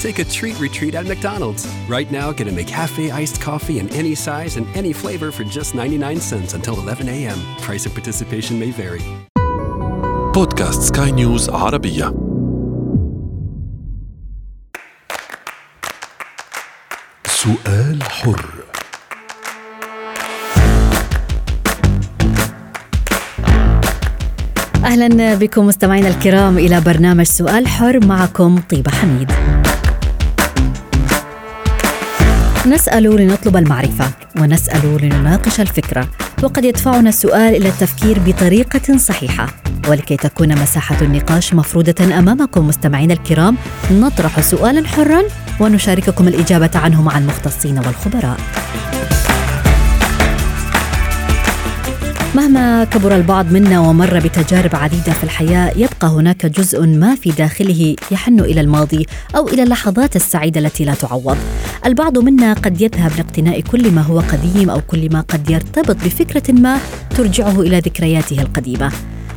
Take a treat retreat at McDonald's. Right now, get a McCafe iced coffee in any size and any flavor for just 99 cents until 11 a.m. Price of participation may vary. بودكاست سكاي نيوز عربية سؤال حر أهلا بكم مستمعينا الكرام إلى برنامج سؤال حر معكم طيبه حميد. نسأل لنطلب المعرفة ونسأل لنناقش الفكرة وقد يدفعنا السؤال إلى التفكير بطريقة صحيحة ولكي تكون مساحة النقاش مفروضة أمامكم مستمعينا الكرام نطرح سؤالا حرا ونشارككم الإجابة عنه مع المختصين والخبراء. مهما كبر البعض منا ومر بتجارب عديدة في الحياة يبقى هناك جزء ما في داخله يحن إلى الماضي أو إلى اللحظات السعيدة التي لا تعوض. البعض منا قد يذهب لاقتناء كل ما هو قديم أو كل ما قد يرتبط بفكرة ما ترجعه إلى ذكرياته القديمة.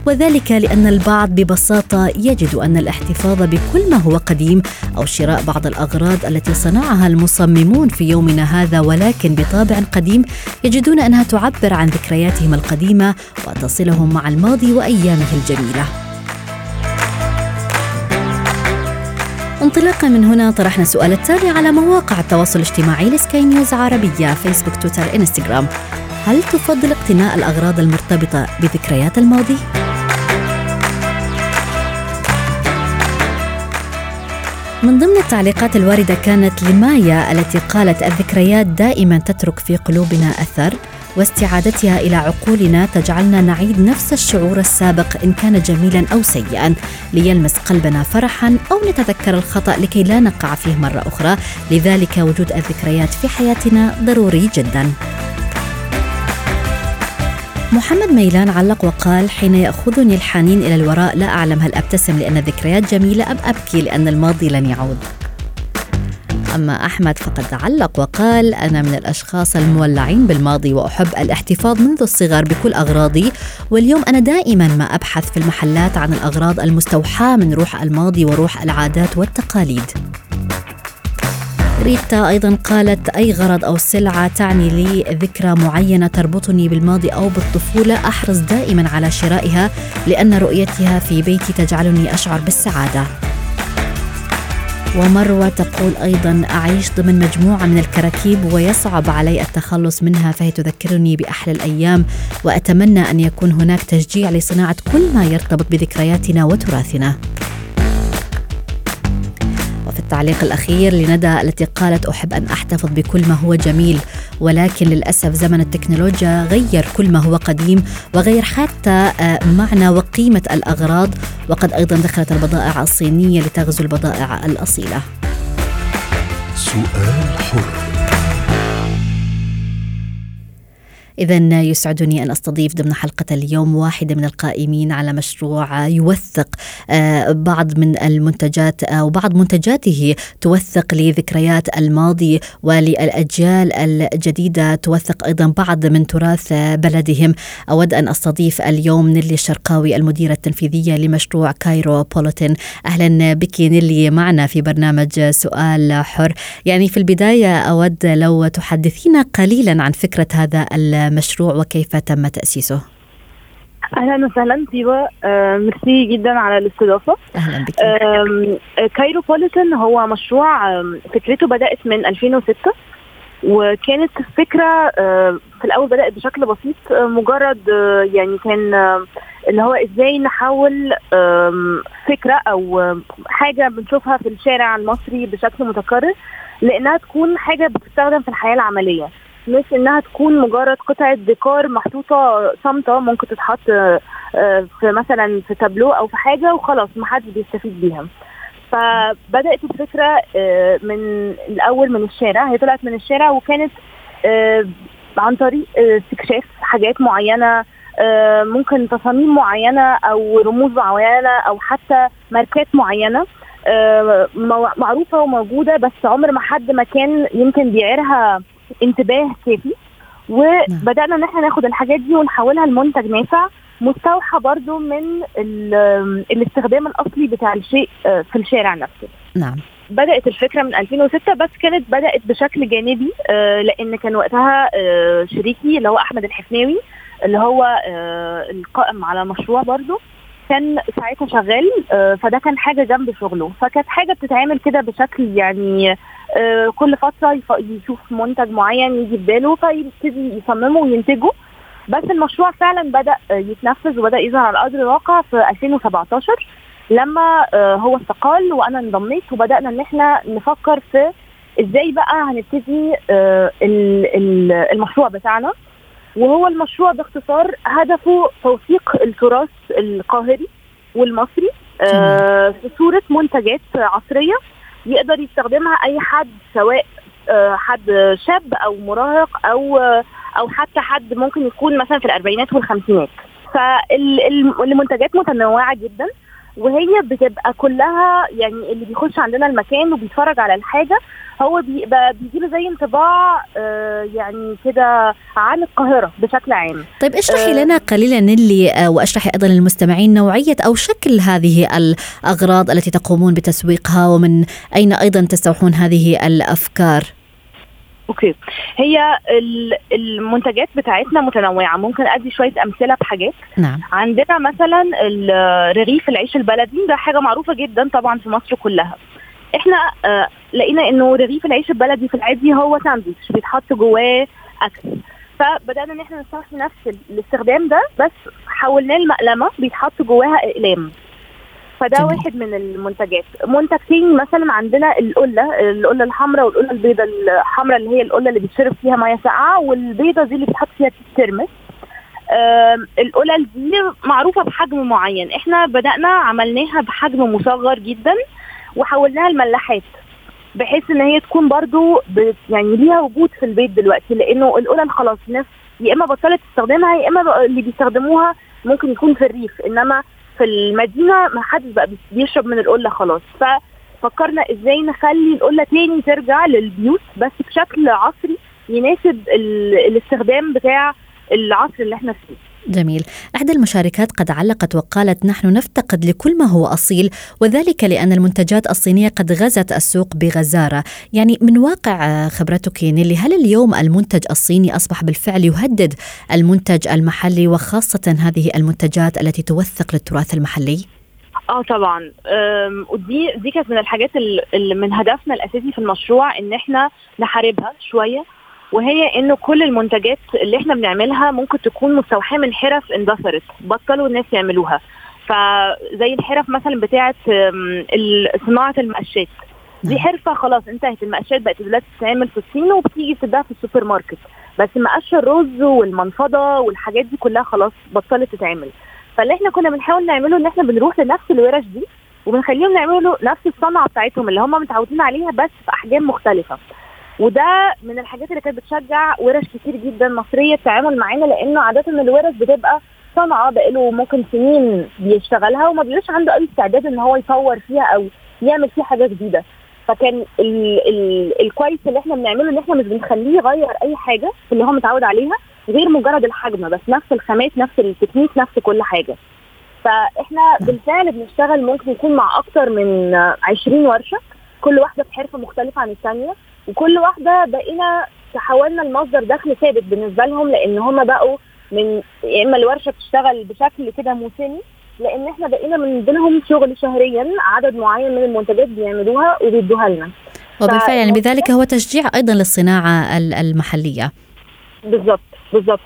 وذلك لأن البعض ببساطة يجد أن الاحتفاظ بكل ما هو قديم أو شراء بعض الأغراض التي صنعها المصممون في يومنا هذا ولكن بطابع قديم يجدون أنها تعبر عن ذكرياتهم القديمة وتصلهم مع الماضي وأيامه الجميلة انطلاقا من هنا طرحنا السؤال التالي على مواقع التواصل الاجتماعي لسكاي نيوز عربية فيسبوك تويتر إنستغرام هل تفضل اقتناء الأغراض المرتبطة بذكريات الماضي؟ من ضمن التعليقات الواردة كانت لمايا التي قالت الذكريات دائما تترك في قلوبنا أثر واستعادتها إلى عقولنا تجعلنا نعيد نفس الشعور السابق إن كان جميلا أو سيئا ليلمس قلبنا فرحا أو نتذكر الخطأ لكي لا نقع فيه مرة أخرى. لذلك وجود الذكريات في حياتنا ضروري جدا. محمد ميلان علق وقال حين يأخذني الحنين إلى الوراء لا أعلم هل أبتسم لأن الذكريات جميلة أم أبكي لأن الماضي لن يعود. أما أحمد فقد علق وقال أنا من الأشخاص المولعين بالماضي وأحب الاحتفاظ منذ الصغر بكل أغراضي واليوم أنا دائما ما أبحث في المحلات عن الأغراض المستوحاة من روح الماضي وروح العادات والتقاليد. ريتا أيضا قالت أي غرض أو سلعة تعني لي ذكرى معينة تربطني بالماضي أو بالطفولة أحرص دائما على شرائها لأن رؤيتها في بيتي تجعلني أشعر بالسعادة. ومروة تقول أيضا أعيش ضمن مجموعة من الكراكيب ويصعب علي التخلص منها فهي تذكرني بأحلى الأيام وأتمنى أن يكون هناك تشجيع لصناعة كل ما يرتبط بذكرياتنا وتراثنا. التعليق الأخير لندى التي قالت أحب أن أحتفظ بكل ما هو جميل ولكن للأسف زمن التكنولوجيا غير كل ما هو قديم وغير حتى معنى وقيمة الأغراض وقد أيضا دخلت البضائع الصينية لتغزو البضائع الأصيلة. سؤال حر. إذا يسعدني أن أستضيف ضمن حلقة اليوم واحدة من القائمين على مشروع يوثق بعض من المنتجات أو بعض منتجاته توثق لذكريات الماضي وللأجيال الجديدة توثق أيضا بعض من تراث بلدهم. أود أن أستضيف اليوم نيلي الشرقاوي المديرة التنفيذية لمشروع كايرو بوليتن أهلا بك نيلي معنا في برنامج سؤال حر. يعني في البداية أود لو تحدثينا قليلا عن فكرة هذا وكيف تم تأسيسه؟ أهلا وسهلا طيبه آه، ميرسي جدا على الاستضافة. أهلا بك. آه، كايروبوليتان هو مشروع فكرته بدأت من 2006 وكانت فكرة آه، في الأول بدأت بشكل بسيط آه، مجرد يعني كان اللي هو إزاي نحول فكرة أو حاجة بنشوفها في الشارع المصري بشكل متكرر لأنها تكون حاجة بتستخدم في الحياة العملية. مش إنها تكون مجرد قطعة ديكور محطوطة صامته ممكن تتحط آه، في مثلا في تابلو أو في حاجة وخلاص محدش بيستفيد بيها. فبدأت الفكرة آه، من الأول من الشارع. هي طلعت من الشارع وكانت آه، عن طريق استكشاف حاجات معينة ممكن تصاميم معينة أو رموز معينة أو حتى ماركات معينة معروفة وموجودة بس عمر ما حد ما كان يمكن بيعيرها انتباه كافي. وبدأنا إن إحنا ناخد الحاجات دي ونحولها لمنتج نافع مستوحى برضو من ال- الاستخدام الأصلي بتاع الشيء آه، في الشارع نفسه. نعم. بدأت الفكرة من 2006 بس كانت بدأت بشكل جانبي آه، لأن كان وقتها آه، شريكي اللي هو أحمد الحفناوي اللي هو القائم على مشروع برضو كان ساعتها شغال فده كان حاجة جنب شغله. فكانت حاجة بتتعمل كده بشكل يعني كل فترة يشوف منتج معين يجي في باله فيبتدي يصممه وينتجه. بس المشروع فعلا بدأ آه، يتنفذ وبدأ يظهر على أرض الواقع في 2017 لما آه، هو استقال وأنا انضميت وبدأنا إن إحنا نفكر في إزاي بقى هنبتدي آه، ال- ال- المشروع بتاعنا. وهو المشروع باختصار هدفه توثيق التراث القاهري والمصري آه، في صورة منتجات عصرية. يقدر يستخدمها أي حد سواء آه، حد شاب أو مراهق أو آه، أو حتى حد ممكن يكون مثلا في الأربعينات والخمسينات. فالمنتجات متنوعة جدا. وهي بتبقى كلها يعني اللي بيخش عندنا المكان وبيتفرج على الحاجة هو بيبقى بيجيله زي انطباع آه، يعني كده عن القاهرة بشكل عام طيب اشرحي آه. لنا قليلا نيلي آه، واشرحي أيضا للمستمعين نوعية أو شكل هذه الأغراض التي تقومون بتسويقها ومن أين أيضا تستوحون هذه الأفكار أوكي. هي ال- المنتجات بتاعتنا متنوعة. ممكن أدي شوية أمثلة بحاجات. نعم. عندنا مثلا رغيف العيش البلدي. ده حاجة معروفة جدا طبعا في مصر كلها. إحنا آه لقينا إنه رغيف العيش البلدي في العادي هو ساندويتش بيتحط جواه أكل. فبدأنا إن إحنا نستخدم نفس ال- الاستخدام ده بس حولناه لمقلمة بيتحط جواها إقلام. فده جميل. واحد من المنتجات. منتج تاني مثلا عندنا القلة القلة الحمراء والقلة البيضاء الحمراء اللي هي القلة اللي بيتشرب فيها مية ساقعة والبيضاء دي اللي بيتحط فيها ترمس. آم، القلل دي معروفة بحجم معين. إحنا بدأنا عملناها بحجم مصغر جدا وحولناها لملاحات بحيث إن هي تكون برضو يعني ليها وجود في البيت دلوقتي. لأنه القلل خلاص الناس يا إما بطلت تستخدمها يا إما اللي بيستخدموها ممكن يكون في الريف. إنما في المدينة ما حدش بقى بي- بيشرب من القلة خلاص. ففكرنا إزاي نخلي القلة تاني ترجع للبيوت بس بشكل عصري يناسب ال- الاستخدام بتاع العصر اللي إحنا فيه. جميل. إحدى المشاركات قد علقت وقالت نحن نفتقد لكل ما هو أصيل وذلك لأن المنتجات الصينية قد غزت السوق بغزارة. يعني من واقع خبرتك نيلي هل اليوم المنتج الصيني أصبح بالفعل يهدد المنتج المحلي وخاصة هذه المنتجات التي توثق للتراث المحلي؟ آه طبعا. ودي دي كانت من الحاجات ال- اللي من هدفنا الأساسي في المشروع إن إحنا نحاربها شوية. وهي إنه كل المنتجات اللي إحنا بنعملها ممكن تكون مستوحاة من حرف اندثرت بطلوا الناس يعملوها. فزي الحرف مثلا بتاعة صناعة المقشات. دي. حرفة خلاص انتهت المقشات بقت دلوقتي بتتعمل في الصين وبتيجي تتباع في السوبر ماركت. بس مقش الرز والمنفضة والحاجات دي كلها خلاص بطلت تتعمل. فاللي إحنا كنا بنحاول نعمله إن إحنا بنروح لنفس الورش دي وبنخليهم يعملوا نفس الصنعة بتاعتهم اللي هم متعودين عليها بس في أحجام مختلفة. وده من الحاجات اللي كانت بتشجع ورش كتير جدا مصرية التعامل معانا لأنه عادة الورش بتبقى صنعة بقاله ممكن سنين بيشتغلها وما بيبقاش عنده أي استعداد إن هو يطور فيها أو يعمل فيها حاجة جديدة. فكان ال ال الكويس اللي إحنا بنعمله إن إحنا مش بنخليه يغير أي حاجة في اللي هو متعود عليها غير مجرد الحجم بس نفس الخامات نفس التكنيك نفس كل حاجة. فإحنا بالفعل بنشتغل ممكن يكون مع أكتر من 20 ورشة كل واحدة بحرفه مختلفة عن الثانية وكل واحدة بقينا تحولنا لمصدر دخل ثابت بالنسبة لهم لأن هم بقوا من يا إما الورشة بتشتغل بشكل كده موسمي لأن إحنا بقينا من بينهم شغل شهريا عدد معين من المنتجات بيعملوها وبيدوها لنا. وبالفعل يعني بذلك هو تشجيع أيضا للصناعة ال- المحلية. بالظبط بالظبط.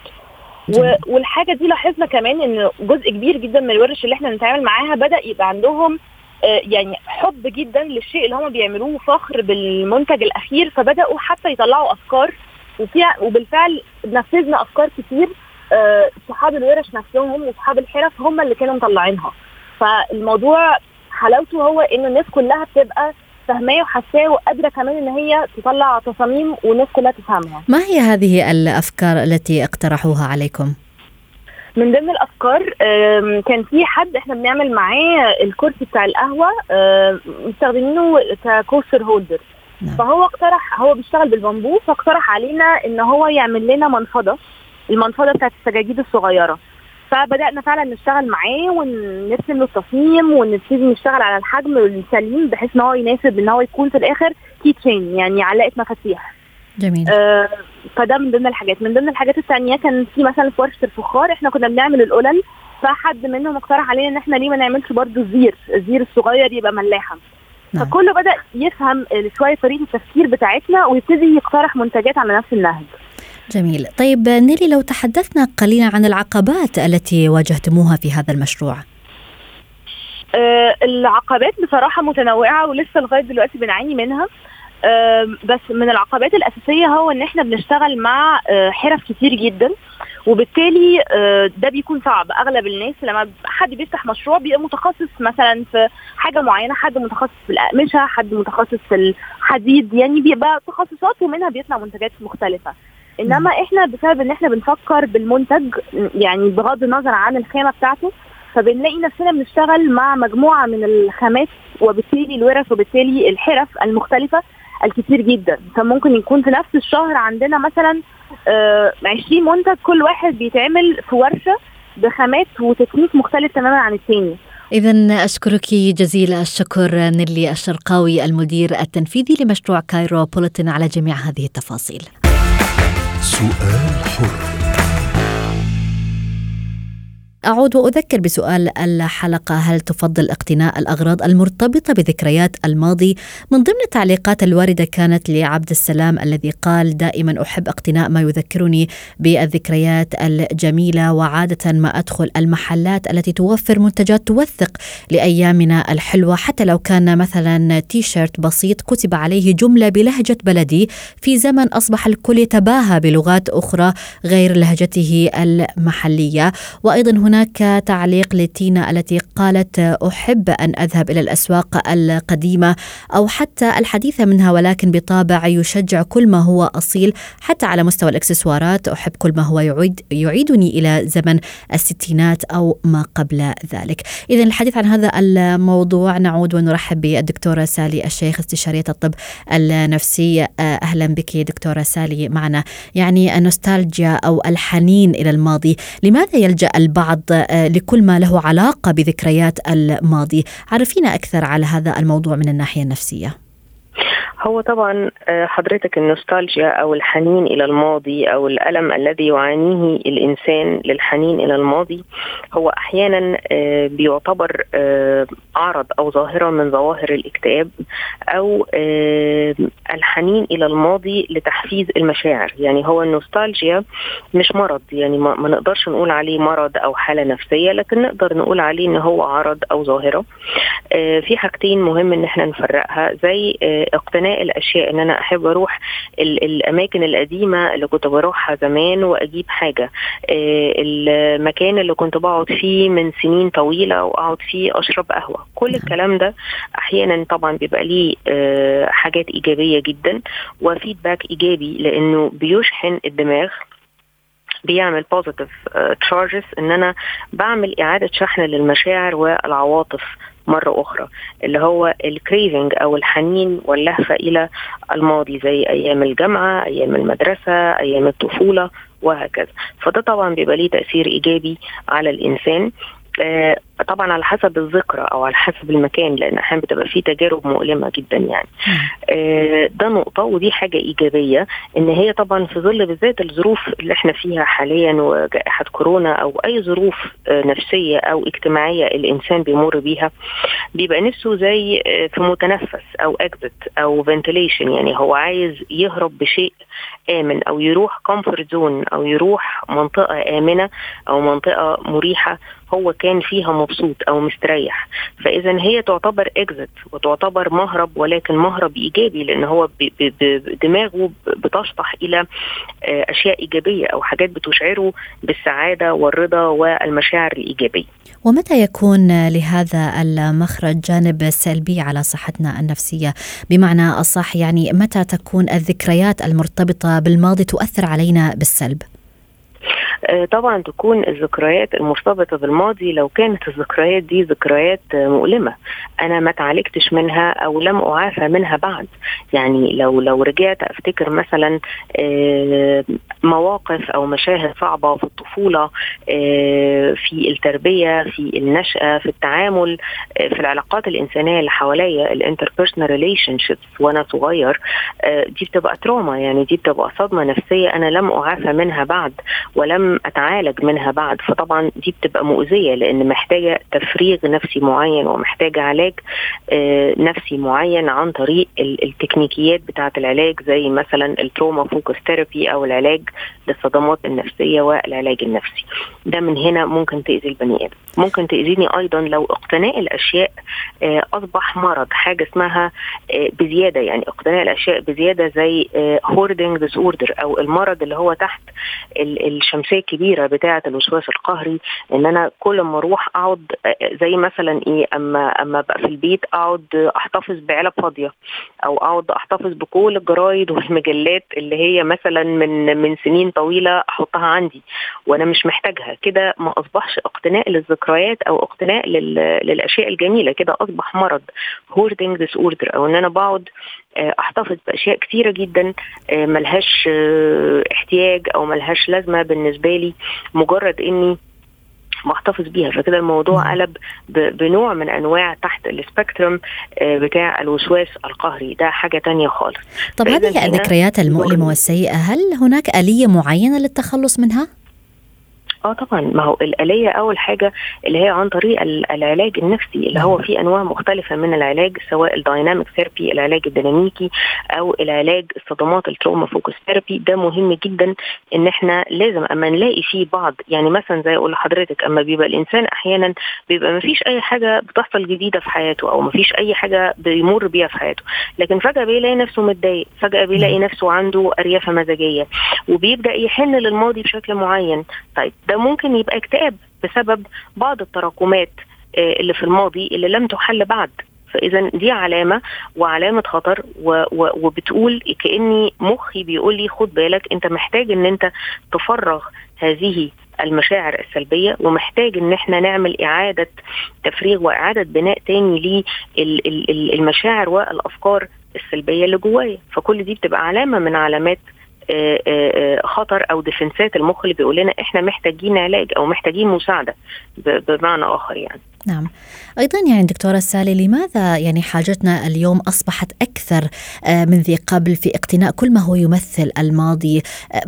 والحاجة دي لاحظنا كمان إن جزء كبير جدا من الورش اللي إحنا بنتعامل معاها بدأ يبقى عندهم آه، يعني حب جدا للشيء اللي هم بيعملوه فخر بالمنتج الأخير فبدأوا حتى يطلعوا أفكار. وفيها وبالفعل نفذنا أفكار كتير آه، صحاب الورش نفسهم وصحاب الحرف هم اللي كانوا مطلعينها. فالموضوع حلاوته هو إن الناس كلها بتبقى فاهماه وحاساه وقادرة كمان إن هي تطلع تصاميم والناس كلها تفهمها. ما هي هذه الأفكار التي اقترحوها عليكم؟ من ضمن الأفكار كان في حد إحنا بنعمل معاه الكرسي بتاع القهوة مستخدمينه ككوستر هولدر. نعم. فهو اقترح هو بيشتغل بالبامبو فاقترح علينا إن هو يعمل لنا منفضة المنفضة بتاعت السجاجيد الصغيرة. فبدأنا فعلا نشتغل معاه ونرسم له التصميم ونبتدي نشتغل على الحجم السليم بحيث إن هو يناسب إن هو يكون في الآخر كي تشين يعني علقة مفاتيح. جميل. آه، فده من ضمن الحاجات. من ضمن الحاجات التانية كان في مثلا في ورشة الفخار إحنا كنا بنعمل القلل فحد منهم اقترح علينا إن إحنا ليه ما نعملش برضو الزير الزير الصغير يبقى ملاحة. نعم. فكله بدأ يفهم شوية طريقة التفكير بتاعتنا ويبتدي يقترح منتجات على نفس النهج. جميل. طيب نيلي لو تحدثنا قليلا عن العقبات التي واجهتموها في هذا المشروع. آه، العقبات بصراحة متنوعة ولسه لغاية دلوقتي بنعاني منها. بس من العقبات الأساسية هو إن إحنا بنشتغل مع آه، حرف كتير جدا. وبالتالي آه، ده بيكون صعب. أغلب الناس لما حد بيفتح مشروع بيبقى متخصص مثلا في حاجة معينة حد متخصص في الأقمشة حد متخصص في الحديد. يعني بيبقى تخصصات ومنها بيطلع منتجات مختلفة. إنما إحنا بسبب إن إحنا بنفكر بالمنتج يعني بغض النظر عن الخامة بتاعته فبنلاقي نفسنا بنشتغل مع مجموعة من الخامات وبالتالي الورش وبالتالي الحرف المختلفة. الكتير جدا. فممكن يكون في نفس الشهر عندنا مثلا آه 20 منتج كل واحد بيتعمل في ورشة بخامات وتكنيك مختلف تماما عن الثاني إذا أشكرك جزيل الشكر نيلي الشرقاوي المدير التنفيذي لمشروع كايرو بوليتن على جميع هذه التفاصيل. سؤال حر. أعود وأذكر بسؤال الحلقة هل تفضل اقتناء الأغراض المرتبطة بذكريات الماضي؟ من ضمن التعليقات الواردة كانت لعبد السلام الذي قال دائما أحب اقتناء ما يذكرني بالذكريات الجميلة وعادة ما أدخل المحلات التي توفر منتجات توثق لأيامنا الحلوة حتى لو كان مثلا تي شيرت بسيط كتب عليه جملة بلهجة بلدي في زمن أصبح الكل يتباهى بلغات أخرى غير لهجته المحلية وأيضا هناك تعليق لتينا التي قالت أحب أن أذهب إلى الأسواق القديمة أو حتى الحديثة منها ولكن بطابع يشجع كل ما هو أصيل حتى على مستوى الإكسسوارات. أحب كل ما هو يعيد يعيدني إلى زمن الستينات أو ما قبل ذلك. إذا الحديث عن هذا الموضوع نعود ونرحب بالدكتورة سالي الشيخ استشارية الطب النفسي. أهلا بك دكتورة سالي معنا. يعني النوستالجيا أو الحنين إلى الماضي لماذا يلجأ البعض لكل ما له علاقة بذكريات الماضي. عرفينا أكثر على هذا الموضوع من الناحية النفسية. هو طبعا حضرتك النوستالجيا أو الحنين إلى الماضي أو الألم الذي يعانيه الإنسان للحنين إلى الماضي هو أحيانا بيعتبر عرض أو ظاهرة من ظواهر الاكتئاب أو الحنين إلى الماضي لتحفيز المشاعر. يعني هو النوستالجيا مش مرض يعني ما نقدرش نقول عليه مرض أو حالة نفسية لكن نقدر نقول عليه إن هو عرض أو ظاهرة. في حاجتين مهم إن إحنا نفرقها زي اقتناء الأشياء إن أنا أحب أروح الأماكن القديمة اللي كنت بروحها زمان وأجيب حاجة. المكان اللي كنت بقعد فيه من سنين طويلة وأقعد فيه أشرب قهوة. كل الكلام ده أحيانا طبعا بيبقى ليه حاجات إيجابية جدا و feedback إيجابي لأنه بيشحن الدماغ بيعمل positive charges إن أنا بعمل إعادة شحن للمشاعر والعواطف. مرة أخرى اللي هو الكريفنج أو الحنين واللهفة إلى الماضي زي أيام الجامعة أيام المدرسة أيام الطفولة وهكذا. فده طبعا بيبقى ليه تأثير إيجابي على الإنسان. آه طبعا على حسب الذكرى أو على حسب المكان لأن أحيانا بتبقى في تجارب مؤلمة جدا يعني. آه، ده نقطة ودي حاجة إيجابية إن هي طبعا في ظل بالذات الظروف اللي إحنا فيها حاليا وجائحة كورونا أو أي ظروف آه، نفسية أو اجتماعية الإنسان بيمر بيها بيبقى نفسه زي آه، في متنفس أو exit أو ventilation يعني هو عايز يهرب بشيء آمن أو يروح comfort zone أو يروح منطقة آمنة أو منطقة مريحة هو كان فيها مبسوط أو مستريح. فاذا هي تعتبر exit وتعتبر مهرب ولكن مهرب إيجابي لأن هو دماغه بتشطح إلى آه، أشياء إيجابية أو حاجات بتشعره بالسعادة والرضا والمشاعر الإيجابية. ومتى يكون لهذا المخرج جانب سلبي على صحتنا النفسية؟ بمعنى أصح يعني متى تكون الذكريات المرتبطة بالماضي تؤثر علينا بالسلب؟ طبعا تكون الذكريات المرتبطة بالماضي لو كانت الذكريات دي ذكريات مؤلمة. أنا ما تعالجتش منها أو لم أعافى منها بعد. يعني لو لو رجعت أفتكر مثلا آه، مواقف أو مشاهد صعبة في الطفولة آه، في التربية في النشأة في التعامل في العلاقات الإنسانية اللي حواليا ال interpersonal relation وأنا صغير دي بتبقى trauma يعني دي بتبقى صدمة نفسية أنا لم أعافى منها بعد ولم أتعالج منها بعد. فطبعا دي بتبقى مؤذية لأن محتاجة تفريغ نفسي معين ومحتاجة علاج آه، نفسي معين عن طريق التكنيكات بتاعة العلاج زي مثلا ال trauma focused therapy أو العلاج للصدمات النفسية والعلاج النفسي. ده من هنا ممكن تأذي البني آدم. ممكن تأذيني أيضا لو اقتناء الأشياء آه، أصبح مرض حاجة اسمها آه، بزيادة. يعني اقتناء الأشياء بزيادة زي hoarding disorder أو المرض اللي هو تحت الشمسية الكبيرة بتاعة الوسواس القهري. إن أنا كل ما أروح أقعد زي مثلا إيه أما أما أبقى في البيت أقعد أحتفظ بعلب فاضية أو أقعد أحتفظ بكل الجرايد والمجلات اللي هي مثلا من من سنين طويلة أحطها عندي وأنا مش محتاجها. كده ما أصبحش اقتناء للذكريات أو اقتناء للأشياء الجميلة كده أصبح مرض. hoarding disorder أو إن أنا بقعد آه، أحتفظ بأشياء كثيره جدا آه، ملهاش آه، احتياج أو ملهاش لازمة بالنسبة لي مجرد إني محتفظ بيها. فكده الموضوع قلب بنوع من أنواع تحت ال spectrum بتاع الوسواس القهري. ده حاجة تانية خالص. طب هذه الذكريات المؤلمة والسيئة هل هناك آلية معينة للتخلص منها؟ آه طبعا ما هو الآلية أول حاجة اللي هي عن طريق العلاج النفسي اللي هو في أنواع مختلفة من العلاج سواء ال dynamic therapy العلاج الديناميكي أو العلاج الصدمات ال trauma focused therapy. ده مهم جدا إن إحنا لازم أما نلاقي فيه بعض يعني مثلا زي أقول لحضرتك أما بيبقى الإنسان أحيانا بيبقى ما فيش أي حاجة بتحصل جديدة في حياته أو ما فيش أي حاجة بيمر بيها في حياته. لكن فجأة بيلاقي نفسه متضايق فجأة بيلاقي نفسه عنده أريافة مزاجية وبيبدأ يحن للماضي بشكل معين. طيب ده ده ممكن يبقى اكتئاب بسبب بعض التراكمات آه، اللي في الماضي اللي لم تحل بعد. فإذا دي علامة وعلامة خطر وبتقول كأني مخي بيقول لي خد بالك أنت محتاج إن أنت تفرغ هذه المشاعر السلبية ومحتاج إن إحنا نعمل إعادة تفريغ وإعادة بناء تاني للمشاعر والأفكار السلبية اللي جوايا. فكل دي بتبقى علامة من علامات خطر أو ديفنسات المخ اللي بيقول لنا إحنا محتاجين علاج أو محتاجين مساعدة بمعنى آخر يعني. نعم. أيضا يعني دكتورة سالي لماذا يعني حاجتنا اليوم أصبحت أكثر من ذي قبل في اقتناء كل ما هو يمثل الماضي؟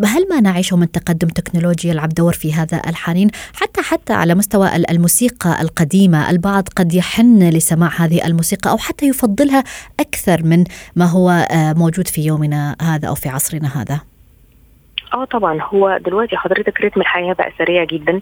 هل ما نعيشه من تقدم تكنولوجيا يلعب دور في هذا الحنين؟ حتى حتى على مستوى الموسيقى القديمة البعض قد يحن لسماع هذه الموسيقى أو حتى يفضلها أكثر من ما هو موجود في يومنا هذا أو في عصرنا هذا. آه طبعا. هو دلوقتي حضرتك رتم الحياة بقى سريع جدا.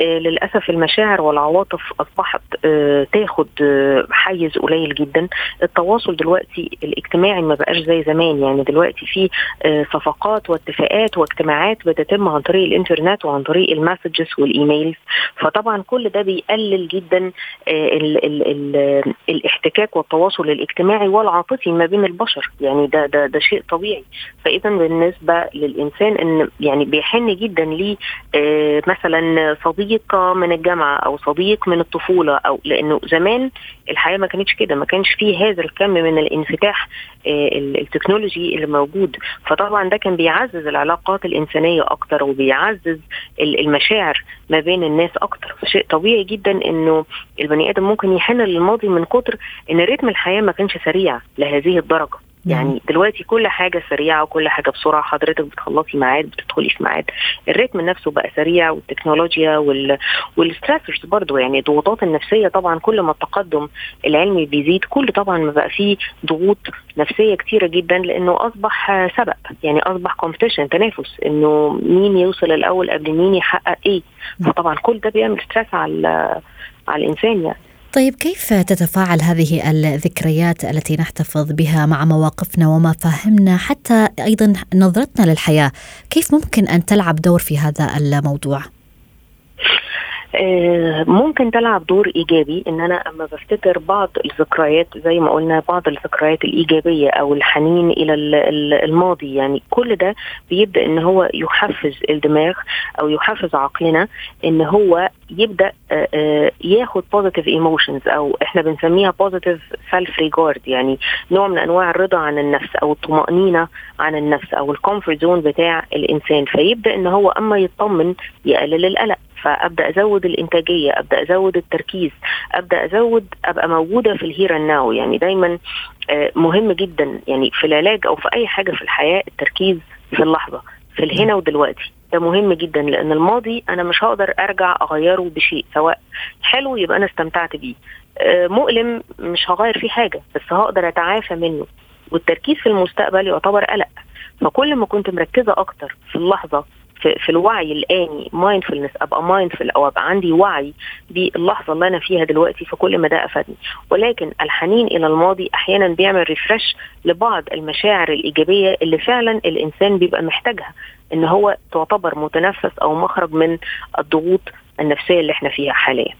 آه للأسف المشاعر والعواطف أصبحت آه تاخد آه حيز قليل جدا. التواصل دلوقتي الاجتماعي ما بقاش زي زمان. يعني دلوقتي في آه صفقات واتفاقات واجتماعات بتتم عن طريق الإنترنت وعن طريق ال messages وال emails. فطبعا كل ده بيقلل جدا آه ال ال ال الاحتكاك والتواصل الاجتماعي والعاطفي ما بين البشر. يعني ده ده ده شيء طبيعي. فاذا بالنسبة للإنسان إن يعني بيحن جدا ليه آه، مثلا صديق من الجامعة أو صديق من الطفولة أو لأنه زمان الحياة ما كانتش كده ما كانش فيه هذا الكم من الانفتاح آه، التكنولوجي اللي موجود. فطبعا ده كان بيعزز العلاقات الإنسانية أكتر وبيعزز المشاعر ما بين الناس أكتر. فشيء طبيعي جدا إنه البني آدم ممكن يحن للماضي من كتر إن رتم الحياة ما كانش سريع لهذه الدرجة. يعني دلوقتي كل حاجة سريعة وكل حاجة بسرعة حضرتك بتخلصي ميعاد بتدخلي في ميعاد. الريتم نفسه بقى سريع والتكنولوجيا وال وال stressors برضه يعني الضغوطات النفسية طبعا كل ما التقدم العلمي بيزيد كل طبعا ما بقى فيه ضغوط نفسية كتيرة جدا لأنه أصبح سبق يعني أصبح competition تنافس إنه مين يوصل الأول قبل مين يحقق إيه. فطبعا كل ده بيعمل stress على على الإنسان يعني. طيب كيف تتفاعل هذه الذكريات التي نحتفظ بها مع مواقفنا ومفاهيمنا حتى أيضا نظرتنا للحياة؟ كيف ممكن أن تلعب دور في هذا الموضوع؟ آه، ممكن تلعب دور إيجابي إن أنا أما بفتكر بعض الذكريات زي ما قلنا بعض الذكريات الإيجابية أو الحنين إلى الماضي. يعني كل ده بيبدأ إن هو يحفز الدماغ أو يحفز عقلنا إن هو يبدأ آه، آه، ياخد positive emotions أو إحنا بنسميها positive self regard يعني نوع من أنواع الرضا عن النفس أو الطمأنينة عن النفس أو ال comfort zone بتاع الإنسان. فيبدأ إن هو أما يطمن يقلل القلق. فأبدأ أزود الإنتاجية أبدأ أزود التركيز أبدأ أزود أبقى موجودة في ال here and now يعني دايما آه، مهم جدا يعني في العلاج أو في أي حاجة في الحياة التركيز في اللحظة في الهنا ودلوقتي. ده مهم جدا لأن الماضي أنا مش هقدر أرجع أغيره بشيء سواء حلو يبقى أنا استمتعت بيه. آه، مؤلم مش هغير فيه حاجة بس هقدر أتعافى منه. والتركيز في المستقبل يعتبر قلق. فكل ما كنت مركزة أكتر في اللحظة في, في الوعي الآني mindfulness أبقى mindful أو أبقى عندي وعي باللحظة اللي أنا فيها دلوقتي فكل ما ده أفادني. ولكن الحنين إلى الماضي أحيانا بيعمل refresh لبعض المشاعر الإيجابية اللي فعلا الإنسان بيبقى محتاجها. إن هو تعتبر متنفس أو مخرج من الضغوط النفسية اللي إحنا فيها حاليا.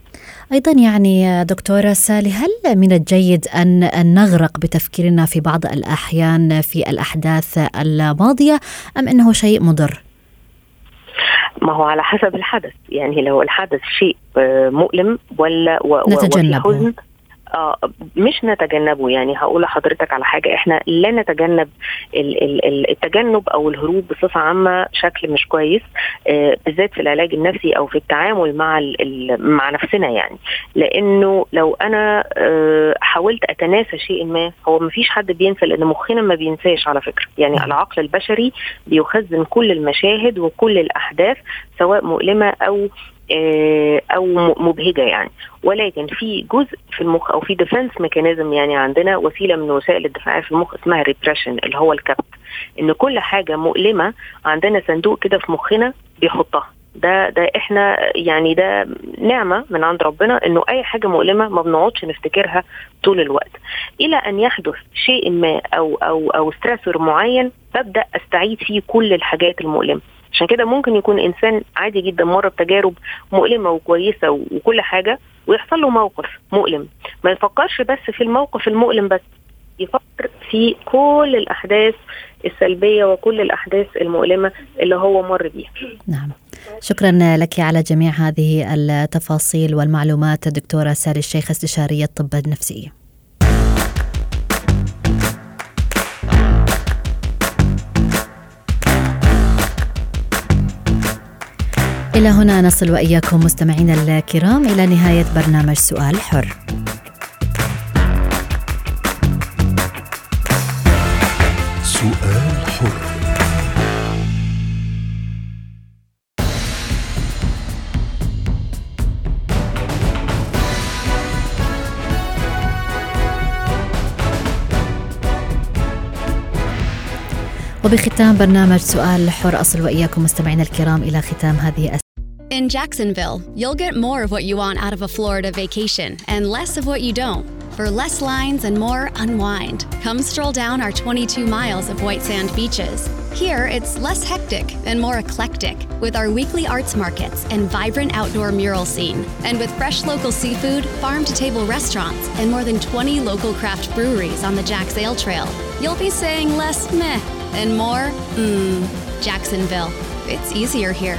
أيضا يعني دكتورة سالي هل من الجيد أن نغرق بتفكيرنا في بعض الأحيان في الأحداث الماضية أم إنه شيء مضر؟ ما هو على حسب الحدث يعني لو الحدث شيء آه، مؤلم ولا نتجنبه مش نتجنبه. يعني هقول لحضرتك على حاجة إحنا لا نتجنب التجنب أو الهروب بصفة عامة شكل مش كويس آه بالذات في العلاج النفسي أو في التعامل مع مع نفسنا يعني. لأنه لو أنا آه حاولت أتناسى شيء ما هو ما فيش حد بينسى لأن مخنا ما بينساش على فكرة. يعني العقل البشري بيخزن كل المشاهد وكل الأحداث سواء مؤلمة أو آه، أو مبهجة يعني. ولكن في جزء في المخ أو في defense mechanism يعني عندنا وسيلة من وسائل الدفاع في المخ اسمها repression اللي هو الكبت. إن كل حاجة مؤلمة عندنا صندوق كده في مخنا بيحطها. ده ده إحنا يعني ده نعمة من عند ربنا إنه أي حاجة مؤلمة ما بنقعدش نفتكرها طول الوقت. إلى أن يحدث شيء ما أو أو أو ستريسور معين ببدأ أستعيد فيه كل الحاجات المؤلمة. عشان كده ممكن يكون إنسان عادي جدا مر بتجارب مؤلمة وكويسة وكل حاجة ويحصل له موقف مؤلم ما يفكرش بس في الموقف المؤلم بس يفكر في كل الأحداث السلبية وكل الأحداث المؤلمة اللي هو مر بيها. نعم. شكرا لك على جميع هذه التفاصيل والمعلومات الدكتوره ساري الشيخ استشارية الطب النفسي. إلى هنا نصل وإياكم مستمعينا الكرام إلى نهاية برنامج سؤال حر. سؤال حر. وبختام برنامج سؤال حر أصل وإياكم مستمعينا الكرام إلى ختام هذه In Jacksonville, you'll get more of what you want out of a Florida vacation and less of what you don't. For less lines and more unwind, come stroll down our 22 miles of white sand beaches. Here, it's less hectic and more eclectic with our weekly arts markets and vibrant outdoor mural scene. And with fresh local seafood, farm to table restaurants, and more than 20 local craft breweries on the Jack's Ale Trail, you'll be saying less meh and more mmm. Jacksonville. It's easier here.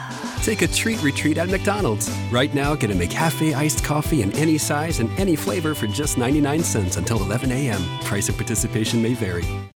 Take a treat retreat at McDonald's. Right now, get a McCafe iced coffee in any size and any flavor for just 99 cents until 11 a.m. Price of participation may vary.